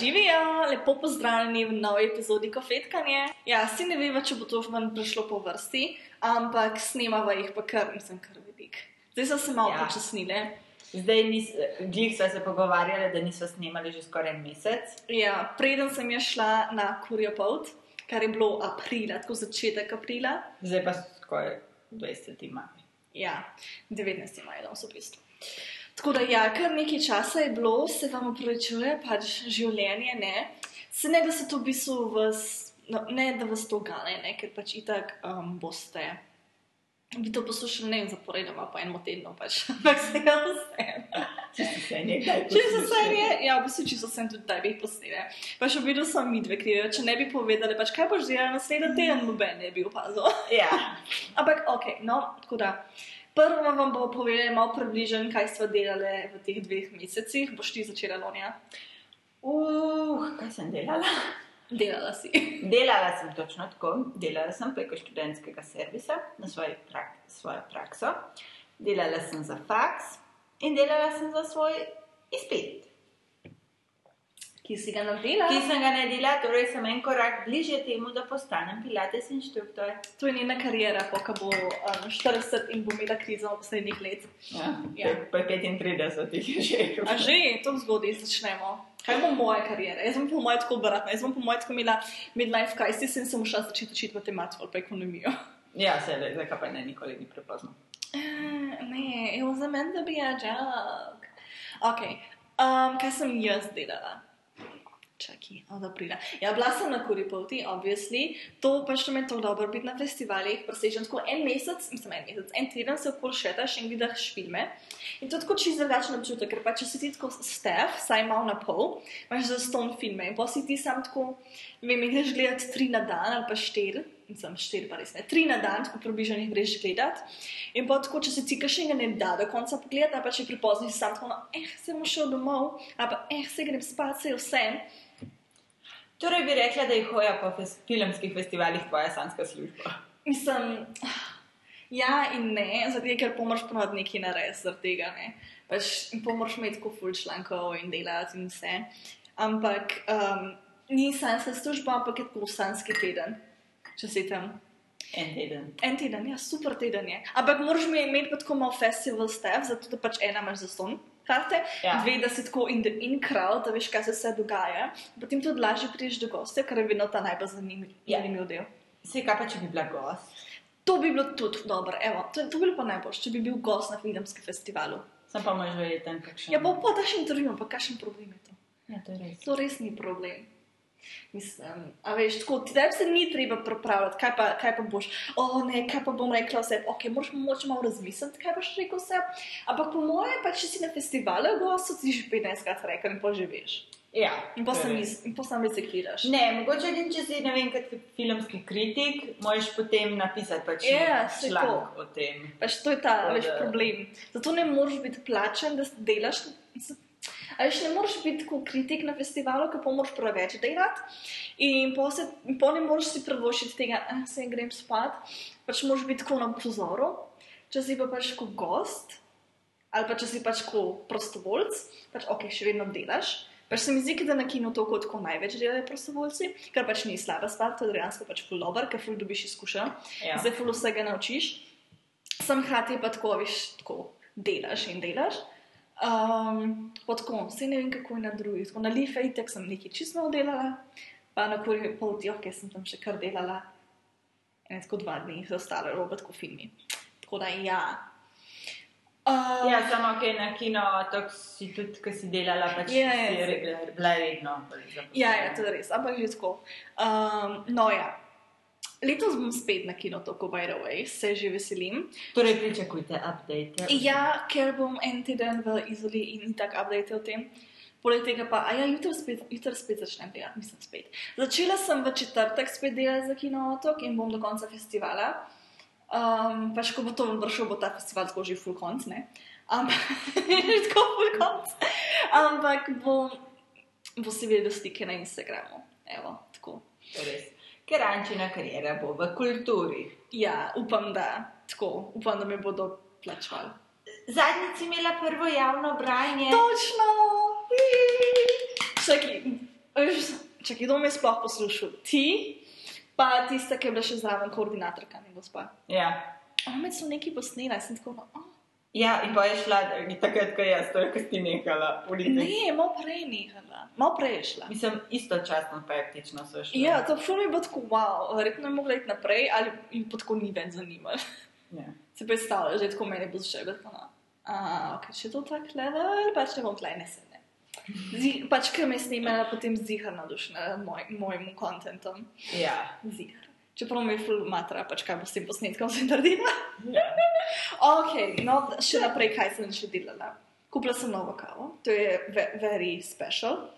živijo, lepo pozdravljeni v novi epizodi Kofetkanje. Ja, si ne veva, če bo to ven prišlo po vrsti, ampak snemava jih pa kar, mislim, kar velik. Zdaj so se malo Ja. počasnile. Zdaj, glih smo se pogovarjali, da nismo snemali že skoraj mesec. Ja, preden sem jaz šla na kurjo pot, kar je bilo aprila, tako začetek aprila, Zdaj pa skoraj 20 maj. ja, 19. maja, da so v bistvu. Tako da, ja, kar nekaj časa je bilo, se vam upravičuje, pač življenje, ne. Se ne, da se to v bistvu vas, no, ne, da vas to gane, ne, ker pač itak um, boste. Vi to poslušali, ne vem, zaporedoma po enem tednu, pač, ampak se ga vse. Če se nekaj Če so serije, ja, v bistvu, če so sem tudi tebi posnele. Pa še videl sem mi dve krive, če ne bi povedali, pač kaj boš delal naslednji teden, noben ne bi opazil. Ja, Ampak, ok, no, tako da. Prvo vam bo povedal, malo približen, kaj smo delali v teh dveh mesecih. Boš ti začela, Lonja? uh, kaj sem delala? Delala si. Delala sem točno tako, delala sem preko študentskega servisa na svoji prak svojo prakso, delala sem za faks in delala sem za svoj izpit. Ki si ga naredila? Ki sem ga naredila, torej sem en korak bližje temu, da postanem pilates inštruktor. To je njena karijera, po ko bo um, 40 in bo imela krizo v naslednjih let. Ja, Ja. Pa 35 jih je že. A že, to zgodaj začnemo. Kaj bo moja karijera? Jaz bom po mojem tako obratna. Jaz bom po mojem tako imela midlife crisis in sem šla začeti učiti matematiko ali pa ekonomijo. Ja, se le, zakaj pa ne, nikoli ni prepozno. Uh, ne, it was meant to be a joke. Ok, um, kaj sem jaz delala? Čakaj, od aprila. Ja, bila sem na Kuripoti, obvisli. To pač to mi je tako dobro biti na festivalih. Presežem tako en mesec, mislim en mesec, en teden se okol šetaš in vidiš filme. In to je tako čisto drugačen občutek, ker pa če si ti tako stef, saj malo na pol, imaš za ston filme in pa si ti sam tako, vem, greš gledati tri na dan ali pa štiri. Sem štiri, pa res ne. Tri na dan, tako približno jih greš gledati. In pa tako, če se ti kašnega ne da do konca pogledati, pa če pripozni si sam tako, no, eh, se bom šel domov, ali pa eh, se grem spat, se je vse. Torej bi rekla, da je hoja po fes filmskih festivalih tvoja sanska služba. Mislim, ja in ne, zato ker pomoč ponovadi nekaj narediti zaradi tega. Ne. Pač, in pomoč imeti tako ful člankov in delati in vse. Ampak um, ni sanska služba, ampak je tako sanski teden, če si tam. En teden. En teden, ja, super teden je. Ampak moraš mi imeti pa tako malo festival stav, zato da pač ena imaš za ston. Karte, ja. Dve, da si tako in the in crowd, da veš, kaj se vse dogaja. Potem tudi lažje prideš do gostja, kar je vedno ta najbolj zanimiv, Ja. zanimiv del. Se kaj pa, če bi bila gost? To bi bilo tudi dobro, evo, to, to bi bilo pa najboljše, če bi bil gost na filmskem festivalu. Sem pa možno je tam kakšen. Ja, pa pa daš intervju, pa kakšen problem je to? Ja, to je res. To res ni problem. Mislim, a veš, tako, ti tebi se ni treba pripravljati, kaj pa, kaj pa boš, o oh, ne, kaj pa bom rekla vse, ok, moraš moče malo razmisliti, kaj boš rekel vse, ampak po mojem, pa če si na festivalu, gosto si že 15 krat rekel in pa že veš. Ja, In pa to je sam res. iz- in pa sam recikliraš. Ne, mogoče edin, če si ne vem, kot filmski kritik, moraš potem napisati pač Ja, saj članek o tem. Pač to je ta veš, problem. Zato ne moreš biti plačen, da delaš. A veš, ne moreš biti tako kritik na festivalu, ker pa moraš preveč delati. In po, se, po ne moreš si privoščiti tega, da se grem spat. Pač moraš biti tako na pozoru. Če si pa pač kot gost, ali pa če si pač kot prostovoljc, pač ok, še vedno delaš. Pač se mi zdi, da na kinu to kot največ delajo prostovoljci, kar pač ni slaba stvar, to je dejansko pač full dobro, ker full dobiš izkušenj Ja. zdaj ful vsega naučiš. Sam hkrati pa tako, veš, tako delaš in delaš. Um, pa tako, vse ne vem, kako je na drugih. Tako, na Life itek sem nekaj čisto delala, pa na kuri poti, ok, sem tam še kar delala. En tako dva dni, za ostale robe, tako filmi. Tako da ja. Uh, Ja, samo ok, na kino, tako si tudi, ko si delala, pač Ja, si re- bila zaposlena. Ja, ja, to je res, ampak že tako. Um, no, ja. Letos bom spet na kino, tako by the way, se že veselim. Torej, pričakujte update. Ja, ker bom en teden v izoli in tako update o tem. Poleg tega pa, a ja, jutri spet, jutri spet začnem delati, mislim spet. Začela sem v četrtek spet delati za Kino Otok in bom do konca festivala. Um, pač, ko bo to vršil, bo ta festival že full konc, ne? Ampak, tako full konc. Ampak bom, bo si videl slike na Instagramu. Evo, tako. Res. Ker Ančina karijera bo v kulturi. Ja, upam, da tako, upam, da me bodo plačevali. Zadnjič si imela prvo javno branje. Točno! Čakaj, Če kdo me je sploh poslušal, ti, pa tista, ki je bila še zraven koordinatorka, ne gospa. Ja. Ome so neki posnela, sem tako, no, oh, ja, in pa je šla, takrat, ko jaz, to je, ko si nehala ne, malo prej nehala, malo prej je šla. Mislim, istočasno praktično so šli. Ja, to ful mi bo tako, wow, verjetno je mogla iti naprej, ali jih pa tako ni več zanimalo. Ja. Se predstavljaš, že tako meni bo še vedno. No. A, ok, če to tak level, pač ne bom tlej ne sedne. Zdi, pač, ker me snimala, potem zihar navdušena nad moj, mojim kontentom. Ja. Zihar. Čeprav mi je ful matra, pač kaj bo s tem posnetkom se naredila. ja. Ok, no, še naprej, kaj sem še delala. Kupila sem novo kavo, to je ve very special.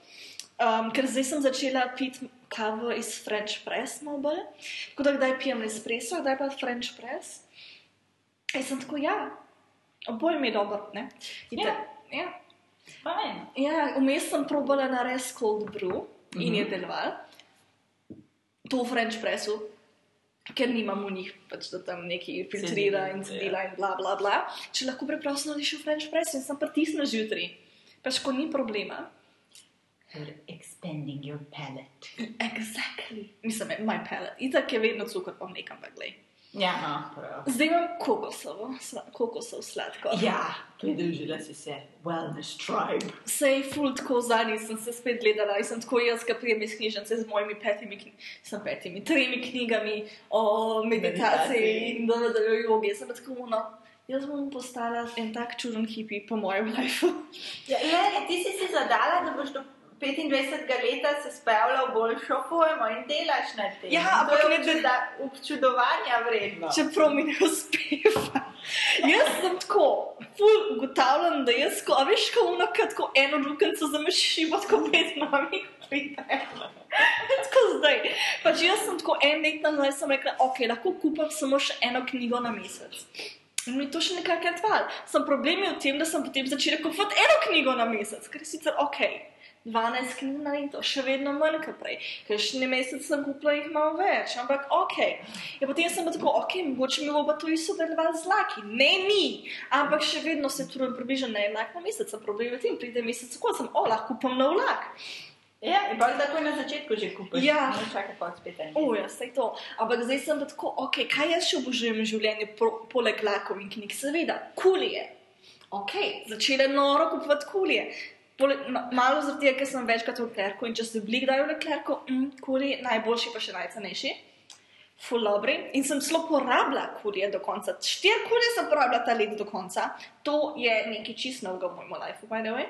Um, ker zdaj sem začela piti kavo iz French press, malo bolj. Tako da kdaj pijem espresso, kdaj pa French press. In sem tako, ja, oboje mi je dobro, ne? In Ja. ja. Fajn. Ja, vmes sem probala narediti cold brew in Mhm. je deloval. To v French pressu, ker nimam v njih, pač da tam neki filtrira in Cedila, cedila in bla bla bla. Če lahko preprosto narediš v French pressu in sem pritisnila zjutraj. Pač ko ni problema. You're expanding your palate. Exactly. Mislim, my palate. Itak je vedno cukor pa nekam, pa glej. Ja, no, prav. Zdaj imam kokosovo, kokosov sladko. Ja, pridružila si se Wellness Tribe. Sej ful tako zadnji sem se spet gledala in sem tako jaz, ki prijem iz knjižnice z mojimi petimi, sem petimi, tremi knjigami o meditaciji Meditaciji. in da nadaljujo jogi. Sem pa tako, no, jaz bom postala en tak čuden hipi po mojem lifeu. Ja, le, ti si si zadala, da boš do 25 leta se spravila v boljšo formo in delaš na tem. Ja, ampak je ne- občuda, občudovanja vredno. Čeprav mi ne uspeva. Jaz sem tako, ful ugotavljam, da jaz, ko, a veš, ko ono, kad tako eno luknjico zamešiš, pa tako pet mami pride. tako zdaj. Pač jaz sem tako en let nazaj sem rekla, ok, lahko kupam samo še eno knjigo na mesec. In mi je to še nekako kratval. Sem problem je v tem, da sem potem začela kupovati eno knjigo na mesec, ker je sicer ok. 12 knjig na leto, še vedno manj kot prej. Kršni mesec sem kupila jih malo več, ampak ok. In potem sem pa tako, ok, mogoče mi bo pa to isto delovalo z laki. Ne, ni, ampak še vedno se trudim približno na enak na mesec. Problem je v tem, pride mesec, ko sem, o, lahko kupam nov lak. Ja, in pa takoj na začetku že kupiš. Ja. Ne čakaj pa spet en. O, ja, sej to. Ampak zdaj sem tako, ok, kaj jaz še obožujem v življenju, po, poleg lakov in knjig? Seveda, kulije. Ok, začela noro kupovati kulije. Malo zaradi tega, ker sem večkrat v klerku in če se blik dajo v klerku, mm, kulije, najboljši pa še najcenejši. Full dobri. In sem celo porabila kulije do konca. Štiri kulije sem porabila ta let do konca. To je nekaj čist novega v mojem lifeu, by the way.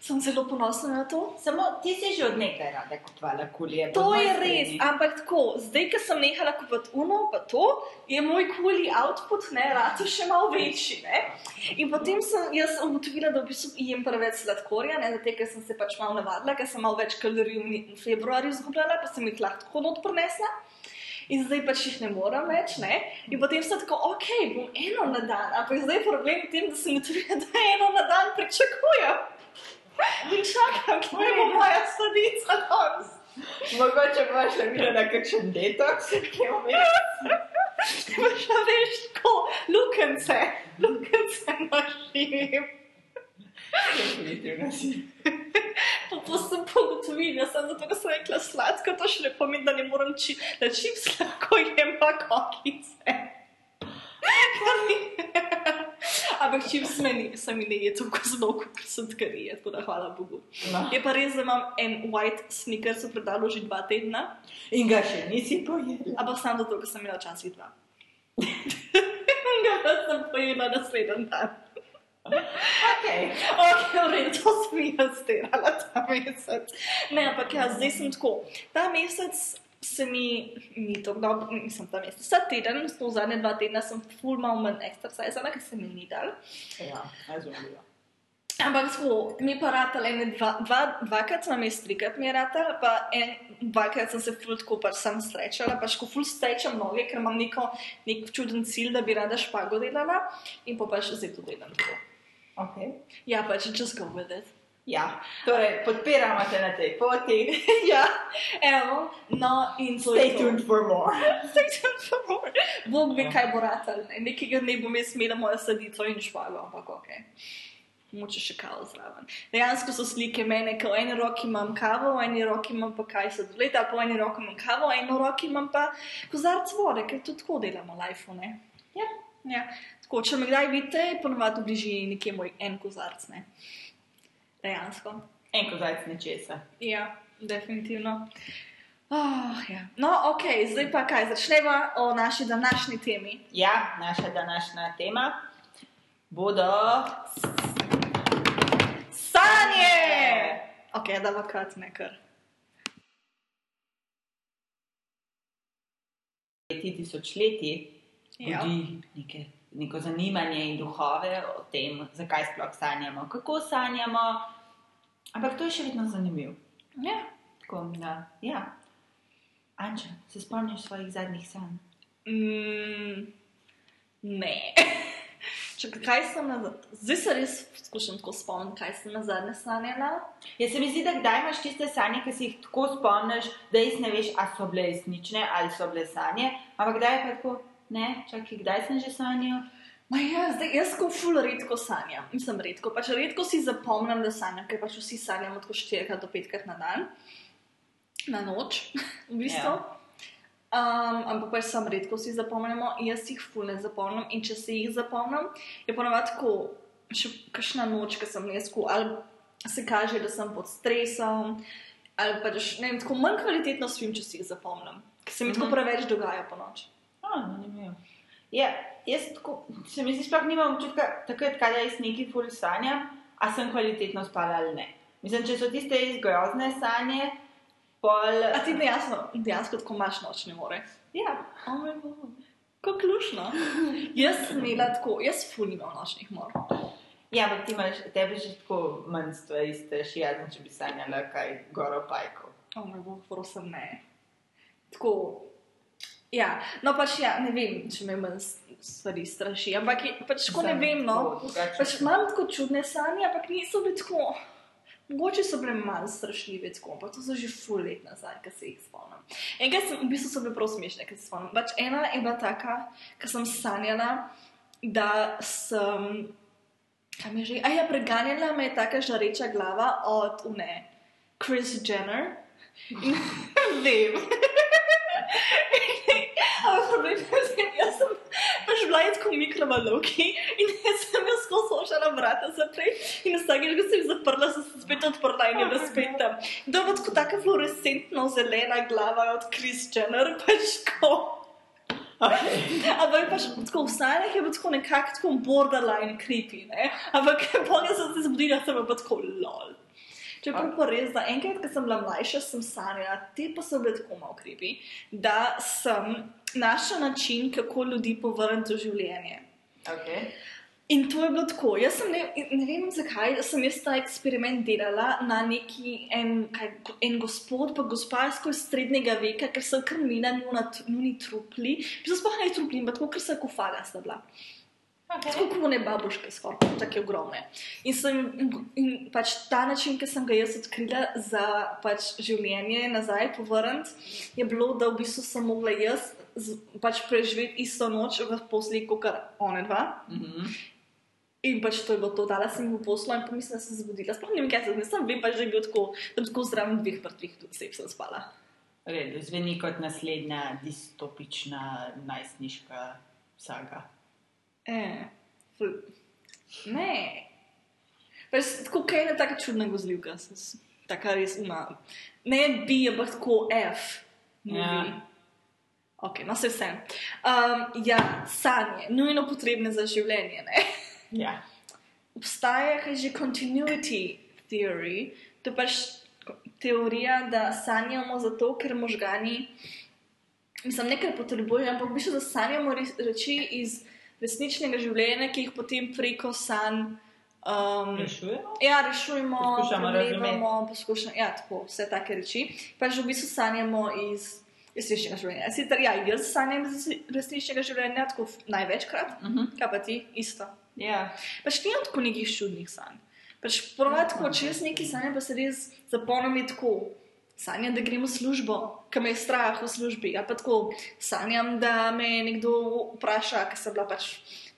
Sem zelo ponosna na to. Samo ti si že od nekaj rada kupovala kulije. To je strani. res, ampak tako, zdaj, ko sem nehala kupovati uno, pa to, je moj kuli output, ne, rado še malo večji. Ne? In potem sem jaz ugotovila, da v bistvu jem preveč sladkorja, ne, zato ker sem se pač malo navadila, ker sem malo več kalorij v februarju izgubljala, pa sem jih lahko not prenesla. In zdaj pač jih ne morem več, ne? In potem sem tako, ok, bom eno na dan, ampak zdaj je problem v tem, da sem ugotovila, da eno na dan pričakujem. In čakam, kje bo moja sladica danes. Mogoče pa še videla na kakšen detoks, ki je vmes. Imaš pa veš, tako, lukence, lukence našim. Definitivno si. Pa to sem pogotovila, sem zato, ker sem rekla sladko, to še ne pomeni, da ne morem či, da čips lahko jem pa kokice. Ampak čips se mi, ni- se mi ne je tako zelo kot sladkarije, tako da hvala Bogu. No. Je pa res, da imam en white sneakers v predalu že dva tedna, In ga še nisi pojedla. ampak samo zato, ker sem imela včasih dva. In ga sem pojela naslednji dan. Okay. Ok, v redu, to sem jaz delala ta mesec. Ne, ampak ja, zdaj sem tako. Ta mesec se mi ni tako dobro, nisem ta mesec. Vsak teden, v zadnje dva tedna sem full mal manj ekstrasajzala, ker se mi ni dal. Ja, razumljivo. Ampak tako, mi pa ratal ene dva, dva, dvakrat sem jaz trikrat mi je ratal, pa en, dvakrat sem se full tako pač sam srečala, pač ko full strečam noge, ker imam neko, nek čuden cilj, da bi rada špago delala in pa pač zdaj to delam tako. Okay. Ja, pač just go with it. Ja, torej podpiramo te na tej poti. ja, evo, no in to Stay je to. tuned for more. Stay tuned for more. Bog ve, kaj bo ratal. ne. Nekega dne bom jaz imela mojo sadico in špago, ampak ok. moče še kavo zraven. Dejansko so slike mene, ko v eni roki imam kavo, v eni roki imam pa kaj se doleta, po eni roki imam kavo, v eni roki imam pa kozarc vode, ker tudi tako delamo lifeu, ne? Ja. Ja. Tako, če me kdaj vidite, ponovadi v bližini nekje moj en kozarc, ne? Dejansko. En kozajc nečesa. Ja, definitivno. Oh, ja. No, ok, zdaj pa kaj, začneva o naši današnji temi. Ja, naša današnja tema bodo Sanje! Ok, da pa krat nekar. leti tisočletji Ja. neke, neko zanimanje in duhove o tem, zakaj sploh sanjamo, kako sanjamo. Ampak to je še vedno zanimivo. Ja. Tako da, ja. Anča, se spomniš svojih zadnjih sanj? Mm, ne. Kaj sem na Zdaj se res skušam tako spomniti, kaj sem na zadnje sanjala. Ja, se mi zdi, da kdaj imaš tiste sanje, ki si jih tako spomniš, da res ne veš, ali so bile resnične ali so bile sanje. Ampak kdaj je pa tako, ne, čakaj, kdaj sem že sanjal? Ma ja, zdaj jaz ko ful redko sanjam. Mislim, redko. Pač redko si zapomnim, da sanjam, ker pač vsi sanjamo tako štirikrat do petkrat na dan, na noč, v bistvu. Ja. Um, ampak pač sam redko si zapomnimo, jaz jih ful ne zapomnim. In če se jih zapomnim, je ponovadi tako, še kakšna noč, ki sem lesko, ali se kaže, da sem pod stresom, ali pa da ne vem, tako manj kvalitetno spim, če si jih zapomnim, ker se mi tako Mhm. preveč dogaja po noč. A, zanimivo. Ja, jaz tako, se mi zdi, sploh nimam občutka, takrat, kadar jaz nekaj ful sanjam, a sem kvalitetno spala ali ne. Mislim, če so tiste res grozne sanje, pol. A ti dejansko, dejansko tako imaš nočne more. Ja, O moj bog. Kako klušno. jaz sem imela tako, jaz ful nimam nočnih mor. ja ampak ti imaš, tebi že tako manj stvari straši, jaz če bi sanjala kaj goro pajkov. O moj bog, prosim, ne. Tako. Ja, no pač ja, ne vem, če me manj stvari straši, ampak je, pač tako ne vem, no. Pač imam tako čudne sanje, ampak niso bile tako. Mogoče so bile malo strašljive, tako, ampak to so že ful let nazaj, ki se jih spomnim. Enkrat sem, v bistvu so bile prav smešne, ki se spomnim. Pač ena je bila taka, ki sem sanjala, da sem. Kaj mi je že? A ja, preganjala me je taka žareča glava od une, Kris Jenner. In vem. Da jaz sem pač bila je tako mikrovalovki in jaz sem jo skozi ošala vrata zaprej in vsakeč, ko sem jih zaprla, so se spet odprla in je bila spet tam. To je bila tako taka fluorescentno zelena glava od Kris Jenner, pač tako. Okay. Ampak pač tako v sanjah je bilo tako nekako tako borderline creepy, ne? Ampak polno sem se zbudila, sem pa tako lol. Čeprav pa res, da enkrat, ko sem bila mlajša, sem sanjala, te pa so bile tako malo krivi, da sem našla način, kako ljudi povrniti v življenje. Okay. In to je bilo tako. Jaz sem ne, ne vem, zakaj sem jaz ta eksperiment delala na neki en, kaj, en gospod, pa gospa iz srednjega veka, ker sem krmila njuni trupli. Zdaj sploh ne trupli, ampak tako, ker sem kofala sta bila. Okay. Tako kot ne babuške, skoraj tako ogromne. In, sem, in pač ta način, ki sem ga jaz odkrila za pač življenje nazaj, povrniti, je bilo, da v bistvu sem mogla jaz z, pač preživeti isto noč v posli, kot one dva. Mm -hmm. In pač to je bilo to, dala sem jim v poslu in pomislila, da sem se zbudila. Sploh ne vem, kaj se zgodi, sem vem pa že bil tako, da tako zraven dveh mrtvih oseb sem spala. Redu, zveni kot naslednja distopična najstniška saga. E, ful. ne. Pač, tako kaj ena taka čudna gozljivka, taka res uma. Ne bi, ampak tako F. Ja. Ja. Ok, no se vse. Um, ja, sanje, nujno potrebne za življenje. Ne? Ja. obstaja kaj že continuity theory, to je pač teorija, da sanjamo zato, ker možgani, mislim, nekaj potrebujejo, ampak v bistvu da sanjamo reči iz resničnega življenja, ki jih potem preko sanj. Um, Rešujemo? Ja, rešujemo, premlevamo, poskušamo, ja, tako, vse take reči. Pač v bistvu sanjamo iz resničnega življenja. Sicer, ja, jaz sanjam iz resničnega življenja, tako največkrat, Uh -huh. kaj pa ti, isto. Ja. Pač nimam tako nekih čudnih sanj. Pač ponovadi, tako, če jaz nekaj sanjam, pa se res zapomnim je tako. Sanjam, da grem v službo, ker me je strah v službi. Ali pa tako sanjam, da me nekdo vpraša, ker sem bila pač,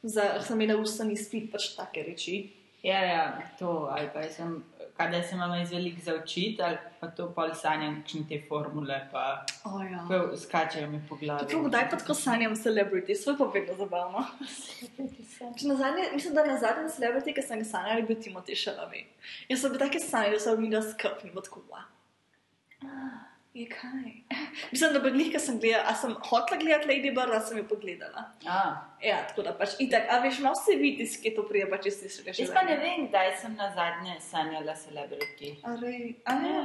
za, sem imela ustni spit, pač take reči. Ja, ja, to, ali pa sem, kadar se imamo izvelik za učiti, ali pa to pol sanjam, kakšne te formule, pa Oh, ja. skačejo mi po glavi. Prav, kdaj pa tako sanjam celebrity, svoj pa vedno zabavno. Zadnje, mislim, da na zadnji celebrity, ki sem ga sanjala, je bil Timothy Chalamet. Jaz sem bil take sanje, da sem videla skrb in tako, wow. Je kaj? Mislim, da bi glih, ki sem gledala, a sem hotela gledati Lady Bird, a sem jo pogledala. A, Ja, tako da pač itak, a veš, malo se vidi, ki to prije, pač če si še jaz pa ne vem, kdaj sem na zadnje sanjala celebrity. A rej, a ja.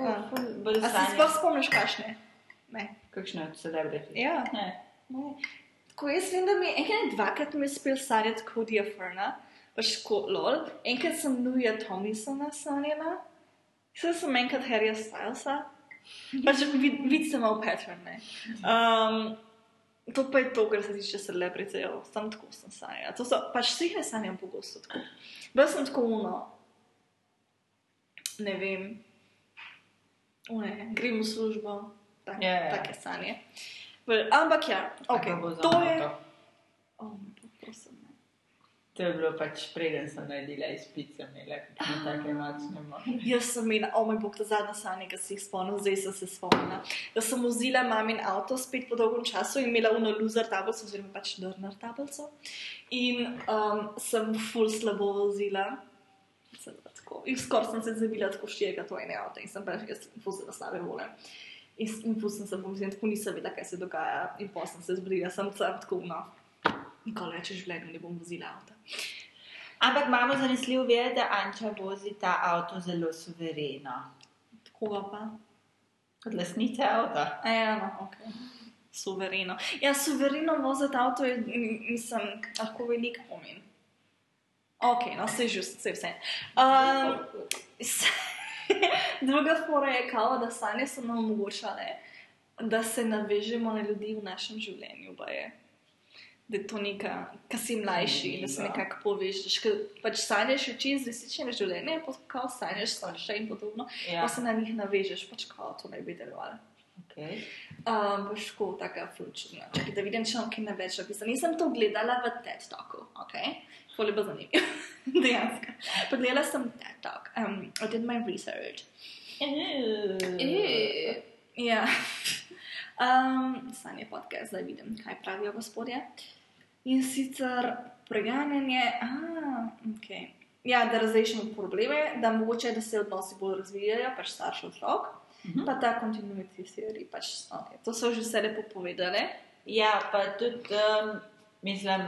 Ja, ful bolj A se sploh spomniš kašne? Ne. Kakšne od celebrity? Ja. Ne. Ne. Tako jaz vem, da mi je enkrat dvakrat mi je spil sanjati Codyja Ferna, pač tako lol. Enkrat sem Louisa Tomisona sanjala, Vse sem enkrat Harryja Stylesa, pač vid, vid sem imel pattern. ne. Um, to pa je to, kar se tiče celebritejev, sam tako sem sanjala. To so, pač vseh ne sanjam pogosto tako. Bil sem tako uno, ne vem, une, grem v službo, tak, Ja, ja. take sanje. Ampak ja, okay, to je. Oh, prosim. To je bilo pač preden sem naredila izpit, sem imela kakšne take močne moči. Jaz sem imela, o moj bog, ta zadnja sanja, ki se jih spomnim, zdaj sem se spomnila. Da sem vozila mamin avto spet po dolgem času in imela uno loser tablico, oziroma pač drnar tablico. In um, sem ful slabo vozila. Tako- In skoraj sem se zavila tako štirega to ene avto in sem pač jaz vozila slabe vole. In, in pustila sem povzem, tako nisem vedela, kaj se dogaja. In potem sem se zbudila, sem tako, no, nikoli več v življenju ne bom vozila avta. Ampak imamo zanesljiv vir, da Anča vozi ta avto zelo suvereno. Koga pa? Kot lasnica avta. Ja, no, ok. Suvereno. Ja, suvereno voziti avto je, mislim, lahko veliko pomeni. Ok, no, se že, se vse. Um, druga fora je kao, da sanje so nam omogočale, da se navežemo na ljudi v našem življenju. pa je. Da je to nekaj, kar si mlajši, da se nekako povežeš. Ker pač sanjaš oči iz resničnega življenja, pa kao sanjaš starše in podobno. Ja, Pa se na njih navežeš, pač kao to naj bi delovalo. okay. Um, boš tako, taka flučna. Čakaj, da vidim, če imam kaj več napisano. Nisem to gledala v TED Talku, ok? Foli bo zanimivo. Dejansko. Pogledala sem TED Talk. Um, I did my research. Eh, Ja. Um, Sanje podcast, zdaj vidim, kaj pravijo gospodje. In sicer preganjanje, ah, ok. Ja, da razrešimo probleme, da mogoče, da se odnosi bolj razvijajo, pač starš otrok, Mhm. pa ta kontinuiteti seriji. Pač, okay. To so že vse lepo povedali. Ja, pa tudi, um, mislim,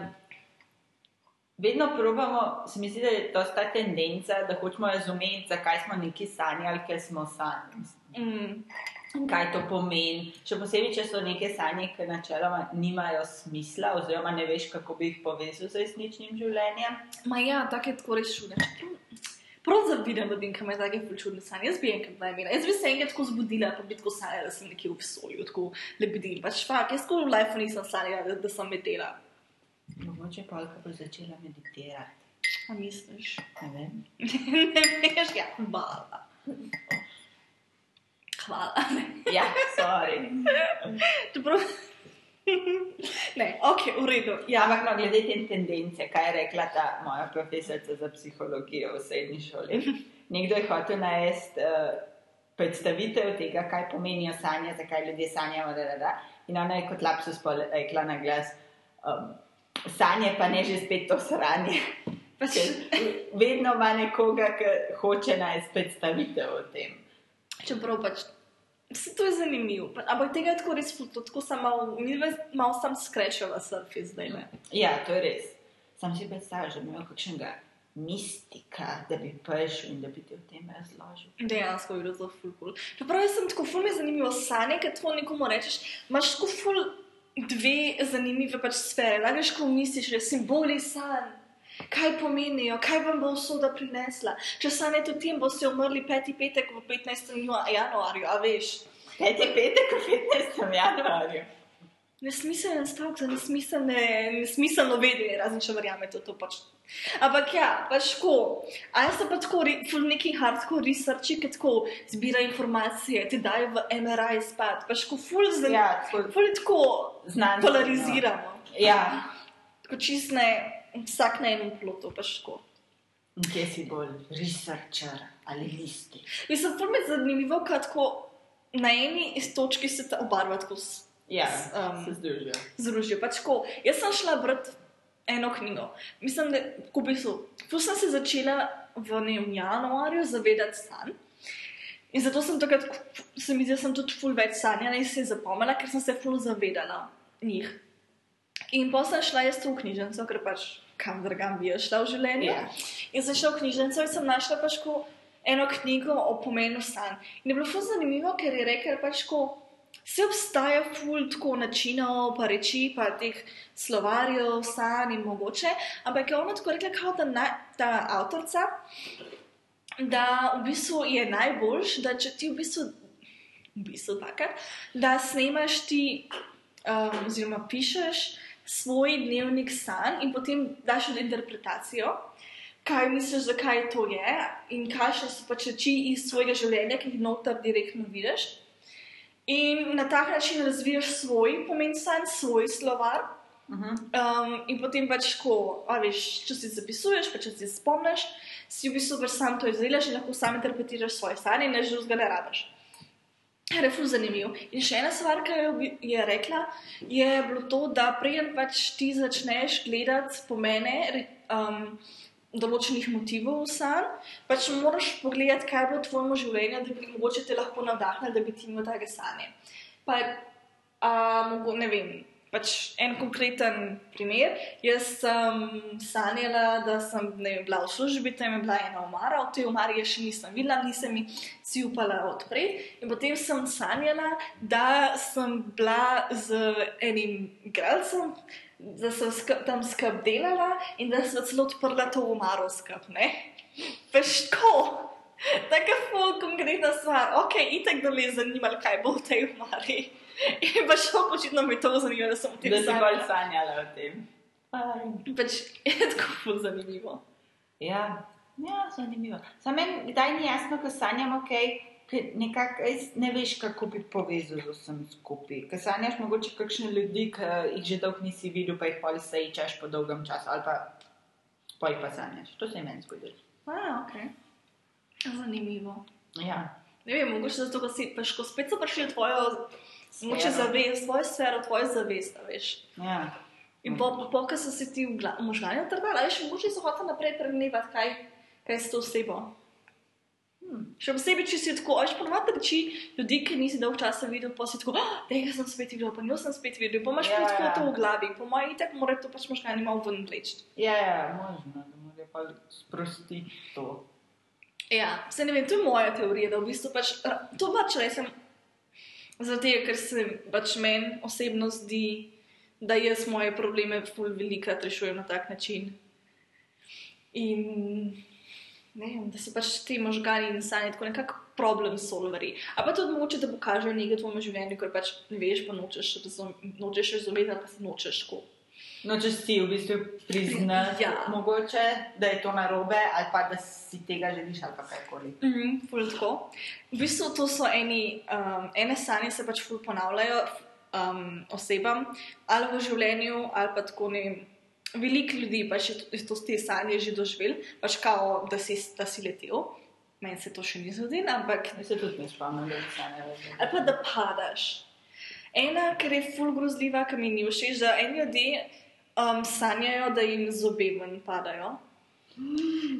vedno probamo, se mi zdi, da je to ta tendenca, da hočemo razumeti, zakaj smo neki sanjali, ker smo sanjali. Mm. Kaj to pomeni. Še posebej, če so neke sanje, ki načeloma nimajo smisla, oziroma ne veš, kako bi jih povezal z resničnim življenjem. Ma ja, tako je tako res čudno. Prav zavidam ki imajo take čudne sanje. Jaz bi enkrat naj imela. Jaz bi se enkrat tako zbudila, pa bi tako sanjala, da sem nekje v vesolju, tako lebedil. Pač fakt, jaz tako v life nisem sanjala, da, da sem medela. Mogoče pa, ko bo začela meditirati. A misliš? Ne vem. ne veš, ja, hvala. Hvala. Ja, sorry. Čeprav... ne, ok, v redu. Ja, ampak no, glede te tendence, kaj je rekla ta moja profesorica za psihologijo v srednji šoli. Nekdo je hotel narediti uh, predstavitev tega, kaj pomenijo sanje, zakaj ljudje sanjamo. Da, da, da. In ona je kot lapsus rekla na glas: um, Sanje pa ne že spet to sranje. pač, Vedno ima nekoga, ki hoče narediti predstavitev o tem. Čeprav pač. Vse to je zanimivo, Pa- ampak tega je tako res tako samo malo, mi malo sam skrečava surfi zdaj. Ne? Ja, to je res. Sam si predstavljaš, da bi imel kakšnega mistika, da bi prišel in da bi ti o tem razložil. Dejansko je bilo zelo ful. ful. Čeprav jaz sem tako ful mi je zanimivo sanje, ker to nekomu rečeš, imaš tako ful dve zanimive pač sfere. Lagaš, ko misliš, da simboli sanj. Kaj pomenijo, kaj vam bo usoda prinesla? Če sanjate o tem, boste umrli peti petek v 15. janu- januarju, a veš. Kaj ti petek v 15. januarju? Nesmiseln stavek za nesmiselne, nesmiselno vedenje, razen če verjamete to pač. Ampak ja, pač tako. A jaz sem pa tako re- ful neki hardcore researchi, ki tako zbira informacije, ti dajo v MRI spad, pač tako ful zanimivo. Ja, tako Ful je tako znanstveno. polarizirano. Ja, Tako čist ne, vsak na enem plotu, pač tako. In kje si bolj researcher ali listi? Mislim, to mi je zanimivo, kako na eni točki se ta obarva tako s- Ja, Um, se združijo. združijo. Pač ko, jaz sem šla brati eno knjigo. Mislim, da v bistvu, tu sem se začela v ne, vem, januarju zavedati sanj. In zato sem takrat, se mi zdi, da sem tudi ful več sanjala in se zapomnila, ker sem se ful zavedala njih. In potem sem šla jaz v knjižnico, ker pač kam drugam bi šla v življenju. Ja. In sem šla v knjižnico in sem našla pač eno knjigo o pomenu sanj. In je bilo ful zanimivo, ker je rekel pač ko. Vse obstaja ful tako načinov, pa reči, pa teh slovarjev, sanj in mogoče, ampak je ona tako rekla, kao, da na, ta avtorica, da v bistvu je najboljš, da če ti v bistvu, v bistvu takrat, da snemaš ti, um, oziroma pišeš svoj dnevnik sanj in potem daš tudi interpretacijo. Kaj misliš, zakaj to je, in kakšne so pač reči iz svojega življenja, ki jih noter direktno vidiš. In na tak način razvijaš svoj pomen sanj, svoj slovar. Uh -huh. Um, in potem pač, ko veš, če si zapisuješ, pa če si spomniš, si v bistvu pač sam to izdelaš in lahko sam interpretiraš svoje stanje in ne že drugega ne rabiš. Je ful zanimiv. In še ena stvar, ki jo je rekla, je bilo to, da preden pač ti začneš gledati pomene um, določenih motivov v sanj, pač moraš pogledati, kaj je bilo v tvojem življenju, da bi mogoče te lahko navdahnili, da bi ti imel take sanje. Pa, a, mogo, ne vem, pač en konkreten primer. Jaz sem sanjala, da sem vem, bila v službi, tam je bila ena omara, v tej omari je še nisem videla, nisem si upala odpreti. In potem sem sanjala, da sem bila z enim igralcem, da sem skup, tam skup delala in da sem celo odprla to omaro ne. Veš, tako. Ful konkretna stvar. Ok, itek da me je zanimalo, kaj bo v tej omari. In pa še očitno mi je to zanimivo, da sem v tem Da si bolj sanjala. sanjala o tem. Fajn. Pač je tako zanimivo. Ja, ja zanimivo. Samo meni kdaj ni jasno, ko sanjamo kaj, ki nekako ne veš, kako bi povezal z vsem skupaj. Ker sanjaš mogoče kakšne ljudi, ki jih že dolgo nisi videl, pa jih pol srečaš po dolgem času, ali pa pol pa sanjaš. To se je meni zgodilo. A, ok. Zanimivo. Ja. Ne vem, mogoče zato, ker si pač, ko spet so prišli v tvojo, moče zavest, svojo sfero, tvojo zavest, veš. ja. In po, po, po ko so se ti utrdali, a veš, mogoče so hoteli naprej premljevati, kaj, kaj s to osebo. Hm. Še posebej, če si tako, až ponovadi reči ljudi, ki nisi dolgo časa videl, pa si tako, oh, tega sem spet videl, pa njo sem spet videl, pa imaš Ja, ja, tako ja. to v glavi, po mojem itek mora to pač možgani malo ven vleči. Ja, ja, možno, da mora pa sprostiti to. Ja, se ne vem, to je moja teorija, da v bistvu pač, to pač resem, zato ker se pač meni osebno zdi, da jaz moje probleme ful velikrat rešujem na tak način. In ne vem, da so pač ti možgani in sanje tako nekako problem solveri. A pa tudi mogoče, da pokažejo nekaj v tvojem življenju, ker pač ne veš, pa nočeš, razum, nočeš razumeti, pa se nočeš tako. No, če si v bistvu priznati, Ja. mogoče, da je to narobe, ali pa da si tega želiš, ali pa karkoli. Mhm, ful tako. V bistvu to so eni, um, ene sanje se pač ful ponavljajo um, osebam, ali v življenju, ali pa tako ne. Veliko ljudi pač je to, te sanje že doživel, pač kao, da si, da si letel. Meni se to še ni zgodilo, ampak Jaz se tudi ne spomnim, da bi sanjala. ali pa da padaš. Ena, ker je ful grozljiva, ki mi ni všeč, da eni ljudje um, sanjajo, da jim zobe ven padajo.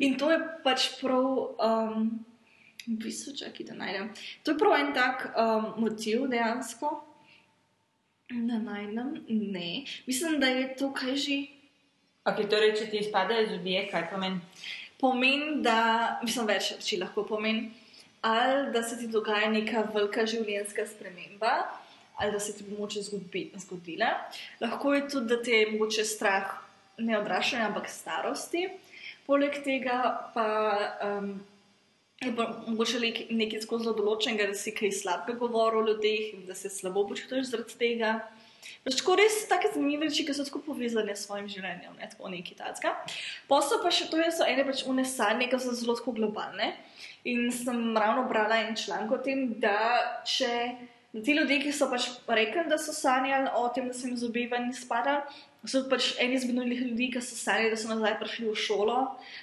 In to je pač prav, um, v bistvu, čakaj, da najdem. To je prav en tak um, motiv dejansko. Da najdem, ne. Mislim, da je to kaj že. Ok, torej, če ti izpadajo zobje, kaj pomeni? Pomeni, da, mislim, več reči lahko pomeni, ali da se ti dogaja neka velika življenjska sprememba, ali da se ti bo moče zgodi, zgodila. Lahko je tudi, da te je moče strah ne odraščanja, ampak starosti. Poleg tega pa um, je pa mogoče nek- nekaj tako zelo določenega, da si kaj slabega govoril o ljudeh in da se slabo počutiš zaradi tega. Pač tako res take zanimive reči, ki so tako povezane s svojim življenjem, ne tako neki tacka. Posel pa še to je, so ene pač unesanje, ki so zelo tako globalne. In sem ravno brala en članek o tem, da če da ti ljudje, ki so pač rekli, da so sanjali o tem, da se jim zobe ven izpadali, so pač eni izmed njih ljudi, ki so sanjali, da so nazaj prišli v šolo,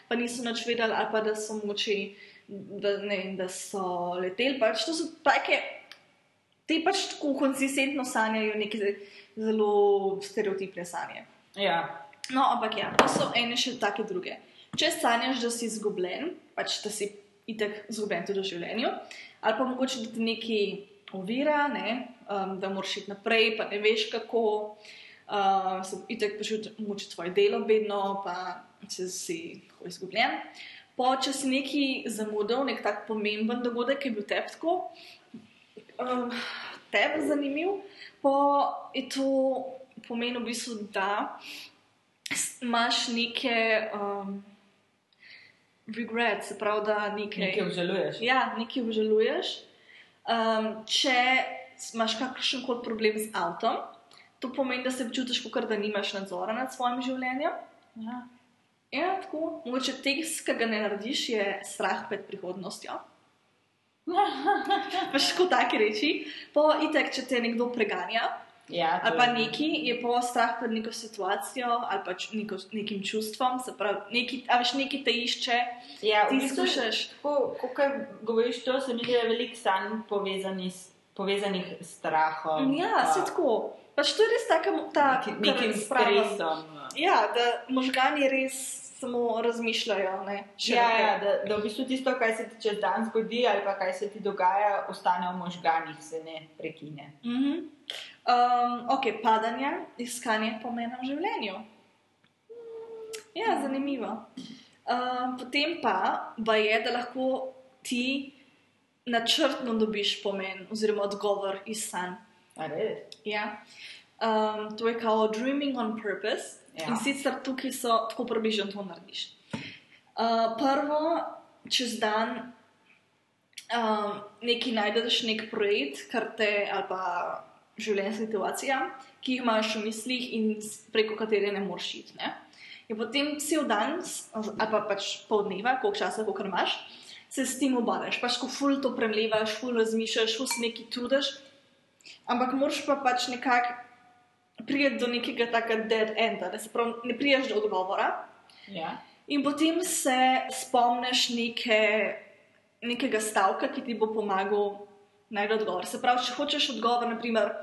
pa niso nič vedeli, ali pa da so moči, da, ne, da so leteli. Pač to so take, te pač tako konsistentno sanjajo neke zelo stereotipne sanje. Ja. No, ampak ja, to so ene še take druge. Če sanjaš, da si izgubljen, pač da si itek izgubljen tudi v življenju, ali pa mogoče da ti nekaj ovira, ne, um, da moraš iti naprej, pa ne veš kako, uh, so itek počutiš mogoče tvoje delo bedno, pa če si tako izgubljen. Pa če si nekaj zamudil, nek tak pomemben dogodek, ki je bil tebi tako, um, tebi zanimiv, pa je to pomeni v bistvu, da imaš neke um, regret, se pravi, da nekaj, Nekaj obžaluješ. ja, nekaj obžaluješ. Um, če imaš kakršen koli problem z avtom, to pomeni, da se počutiš, kot da nimaš nadzora nad svojim življenjem. Ja. Ja, tako. Mogoče tekst, ki ga ne narediš, je strah pred prihodnostjo. Paš kot taki reči. Po itek, če te nekdo preganja, Ja, ali pa neki, je po strah pred neko situacijo ali pač neko, nekim čustvom, se pravi, neki, a veš, neki te išče, Ja, v ti bistvu, skušaš. Ko, kar govoriš to, se mi zdi, da je veliko sanj povezanih s strahom. Ja, pa se tako. Pač to je res taka, ta kar Nekim stresom. Ja, da možgani res samo razmišljajo. Ne, Ja, ja da, da v bistvu tisto, kar se ti čez dan zgodi, ali pa kaj se ti dogaja, ostane v možganih, se ne prekine. Mhm. Um, ok, padanje, iskanje pomena v življenju. Ja, zanimivo. Um, potem pa, pa je, da lahko ti načrtno dobiš pomen oziroma odgovor iz sanj. A res? Ja. Um, to je kao dreaming on purpose. Ja. In sicer tukaj so tako približno to narediš. Uh, prvo, čez dan um, nekaj najdeš, nek projekt, kar te ali pa življenjska situacija, ki jih imaš v mislih in preko katere ne moreš iti. Ne? In potem cel dan, s- ali pa pač pol dneva, koliko časa, koliko imaš, se s tem obadaš. Pač ko ful to premlevaš, ful razmišljaš, ful se nekaj trudiš, ampak moraš pa pač nekako priti do nekega takega dead enda, da se pravi, ne priješ do odgovora. Ja. In potem se spomniš neke, nekega stavka, ki ti bo pomagal najti odgovor. Se pravi, če hočeš odgovor, naprimer,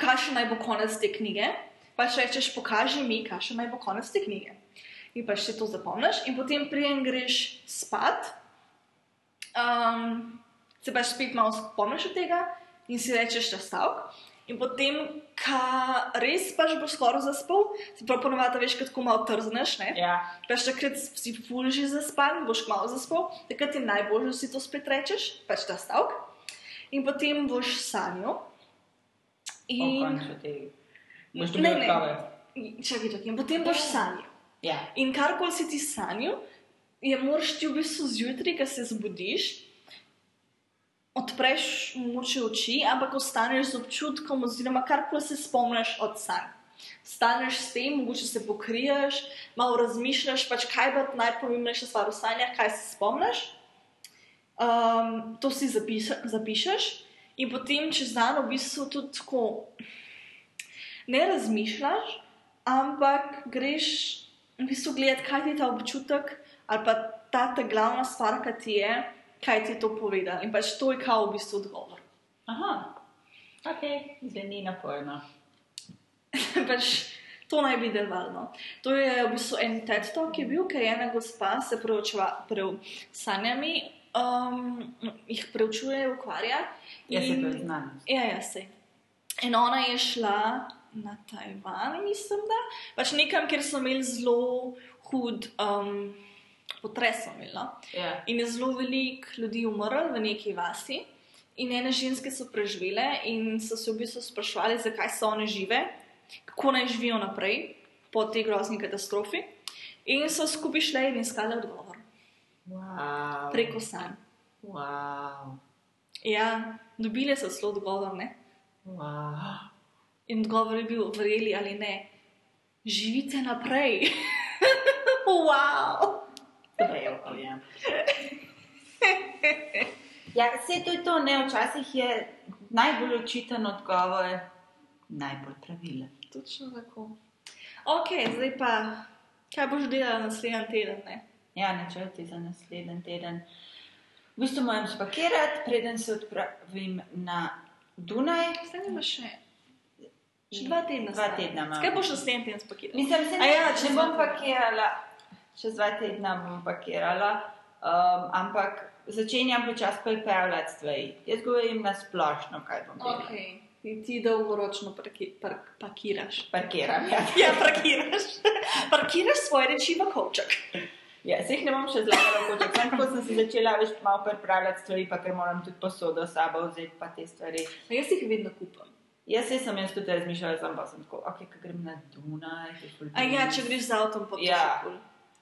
kakšen naj bo konec te knjige, pač rečeš, pokaži mi, kakšen naj bo konec te knjige. In pač si to zapomniš, in potem prijem greš spat, um, se pač spet malo spomniš od tega in si rečeš ta stavek. In potem, ko res pač boš skoraj zaspal, se pravi, ponovadi veš, kot ko malo trzneš, ne? Ja. Pač takrat si ful že zaspan, boš malo zaspal, takrat je najbolje, da si to spet rečeš, pač ta stavek. In potem boš sanjal. In, Končno te. Boš Ne, dobil ne. odgovor. čakaj, čakaj, in potem boš sanjal. Ja. In karkoli si ti sanjal, je moraš ti v bistvu zjutraj, ko se zbudiš, odpreš moče oči, ampak ostaneš z občutkom, oziroma karkoli se spomniš od sanj. Staneš s tem, mogoče se pokriješ, malo razmišljaš, pač kaj bo najpomembnejša stvar v sanjah, kaj se spomniš. Um, to si zapisa, zapišeš, in potem čez dan v bistvu tudi tako ne razmišljaš, ampak greš v bistvu gledati, kaj ti je ta občutek ali pa ta, ta glavna stvar, ki ti je, kaj ti je to povedal. In pač to je kao v bistvu odgovor. Aha. Ok, zveni naporno. pač to naj bi delovalo. To je v bistvu en TED talk, ki je bil, ker je ena gospa se preučeva prev sanjami, um, jih preučuje, ukvarja. Se in- to znam. Ja, ja, se. In ona je šla na Tajvan, mislim, da pač nekam, kjer so imeli zelo hud um, potres. so Imeli, no? Ja. In je zelo veliko ljudi umrlo v neki vasi, in ene ženske so preživele, in so se v bistvu sprašvali, zakaj so one žive, kako naj živijo naprej po tej grozni katastrofi. In so skupaj šle in iskale odgovor Wow. preko sanj. Wow. Ja, dobile so celo odgovor, ne? Wow. In odgovor je bil, verjeli ali ne, živite naprej. wow. Dobro, povem. Ja, vse to je to, ne, včasih je najbolj očiten odgovor, najbolj pravilen. Točno tako. Ok, zdaj pa, kaj boš delala naslednji teden? Ne? Ja, načrti za naslednji teden. V bistvu moram spakirati, preden se odpravim na Dunaj. Zdaj imaš še. Še dva tedna. Dva stane. tedna imam. Kaj boš naslednji teden spakiral? Mislim, se ne, ja, dva bom pakirala, čez dva tedna bom pakirala, um, ampak začenjam počasi pripravljati stvari. Jaz govorim na splošno, kaj bom delala. Ok, ti, ti dolgoročno parki, park, pakiraš. Parkiram. Ja. Ja, parkiraš. parkiraš svoje reči v kovček. Ja, se jih ne bom še zlagala, kot sem tako sem si začela več malo pripravljati stvari, pa ker moram tudi posodo s sabo vzeti, pa te stvari. No, jaz jih vedno kupam. Jaz se sem jaz tudi razmišljala, sem pa sem tako, ok, ko grem na Dunaj, A ja, če greš z avtom, pa Ja.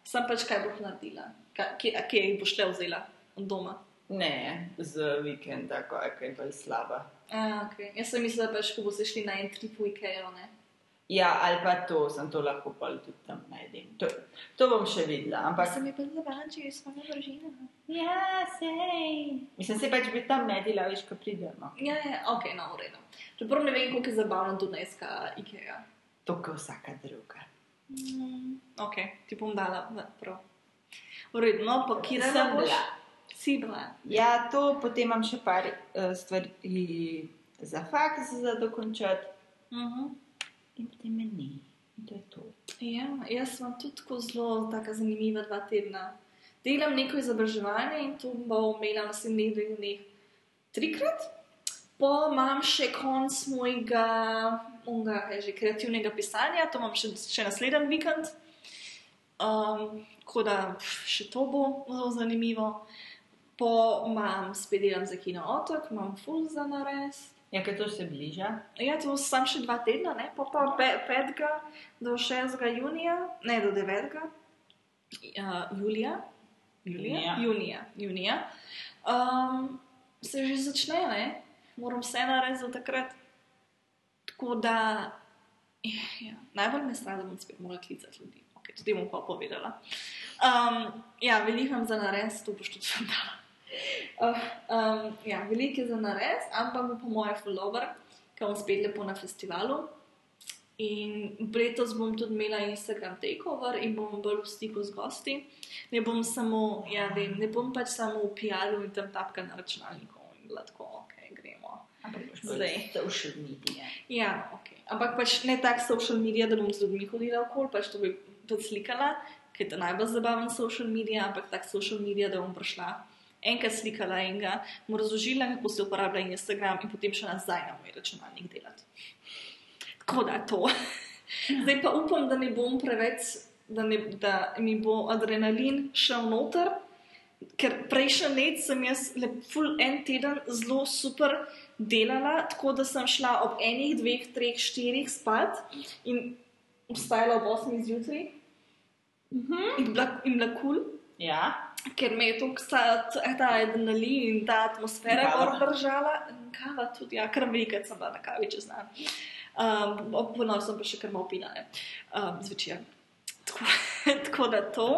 Sam pač kaj boš naredila. Kje, kje jih boš le vzela doma? Ne, z vikenda, ko je kaj bolj slaba. A, okay. Jaz sem mislila, pač, ko boste šli na en trip v Ikeo, ne? Ja, ali pa to, sem to lahko pa tudi tam najdem. To, to bom še videla, Pa ampak. sem je pa zabančil iz svoje družine. Ja, sej. Mislim, se pač bi tam ne delala, več, ko pridemo. Ja, ja, ok, no, v redu. Čeprav ne vem, koliko je zabavno dunajska Ikea. To, kot vsaka druga. Mm, ok, ti bom dala na prav. V redu, no, pakirala Sem boš. bila. Si bila. Ja, to potem imam še par uh, stvari za faks za dokončati. Uh -huh. In potem me ni. In to je to. Ja, jaz sem tudi tako zelo zanimiva dva tedna. Delam neko izobraževanje in to bom imela na naslednjih dveh dneh trikrat. Pa imam še konc mojega je že, kreativnega pisanja, to imam še, še naslednji vikend. Um, tako da še to bo zelo zanimivo. Pa imam spet delam za kino otok, imam full za nares. Ja, ker to se bliža. Ja, to sam še dva tedna, ne? pa pa pe, 5. do 6. junija, ne do 9. Uh, julija, julija, Junija. junija, junija. Um, se že začne, ne? moram vse narediti za takrat. Tako da, ja, ja, najbolj me strah, da bom spet morala klicati ljudi. Okay, tudi bom pa povedala. Um, ja, veliko imam za nares, to boš tudi sam dala. Uh, um, ja, veliko je za nares, ampak bo po mojem follower, ker bom spet lepo na festivalu. In letos bom tudi imela Instagram takeover in bom bolj v stiku z gosti. Ne bom samo, ja, vem, ne bom pač samo v PR-u in tam tapka na računalniku in bila tako, ok, gremo. Ampak Zdaj. social media. Ja, ok. Ampak pač ne tak social media, da bom z ljudmi hodila okoli, pač to bi tudi slikala, ker je to najbolj zabaven social media, ampak tak social media, da bom prišla. Enkrat slikala in ga mu razložila, kako se uporablja Instagram, in potem še nazaj na moj računalnik delati. Tako da to. Zdaj pa upam, da ne bom preveč, da, ne, da mi bo adrenalin šel noter, ker prejšnji let sem jaz lep, full en teden zelo super delala, tako da sem šla ob enih, dveh, treh, štirih spat in vstajala ob osmih zjutraj in bila, in bila kul. Cool Ja, ker me je to ta adrenalin in ta atmosfera gor držala. Kava tudi, ja, kar velikrat sem bila na kavi čez dan. Um, Ponovno sem pa še kar malo pila, ne, um, zvečer. Tako, tako da to.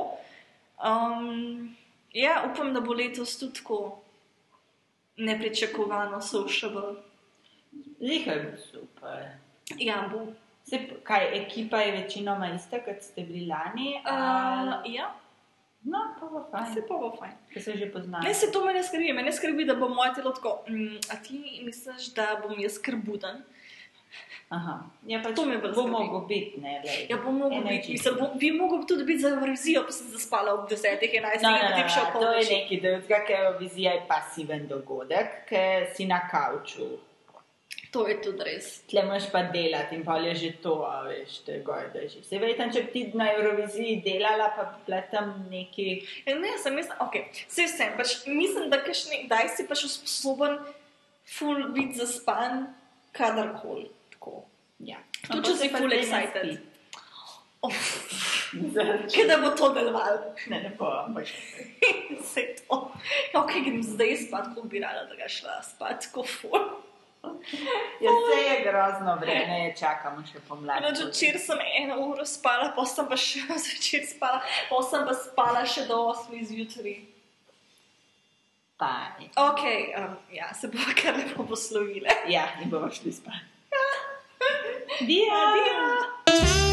Um, ja, upam, da bo letos tudi tako nepričakovano sociable. Liha je bil super. Ja, bo. Se, kaj, ekipa je večinoma ista, kot ste bili lani. Uh, ja, No, pa bo fajn. se pa bo fajn. Ker se že poznamo. Ne, se to me ne skrbi, me ne skrbi, da bo moje telo tako. Mm, a ti misliš, da bom jaz skrbuden? Aha. Ja, pač To me bo skrbi. mogel biti, ne, lej. Ja, mogel Energy. biti, mislim, bom, bi mogel tudi biti za Evrovizijo, pa sem zaspala ob 10, 11, No, no, no, no, to je nekaj drugega, ker Eurovizija je pasiven dogodek, ker si na kavču. To je tudi res. Tle moraš pa delati in pa je že to, a veš, te gor drži. Se verjetno, če bi ti na Euroviziji delala, pa bi bila tam neki... Ja, ne, sem jaz, ok, vse sem, pač mislim, da kašni, daj si pač sposoben full biti zaspan, kadarkoli. Tako. Ja. Tudi Ampak če si full excited. Oh, Kaj da bo to delovalo? Ne, ne bo, ampak... Vse to. Ok, grem zdaj spat, ko bi rada, da ga šla spat, ko full. Ja, se je grozno vreme, je čakamo še pomlad. No, Včeraj sem eno uro spala, pa sem pa še zvečer spala, pa sem pa spala še do 8 zjutraj. fajn. Ok, um, ja, se bomo kar lepo poslovile. Ja, in bomo šli spat. Dio! Adijo!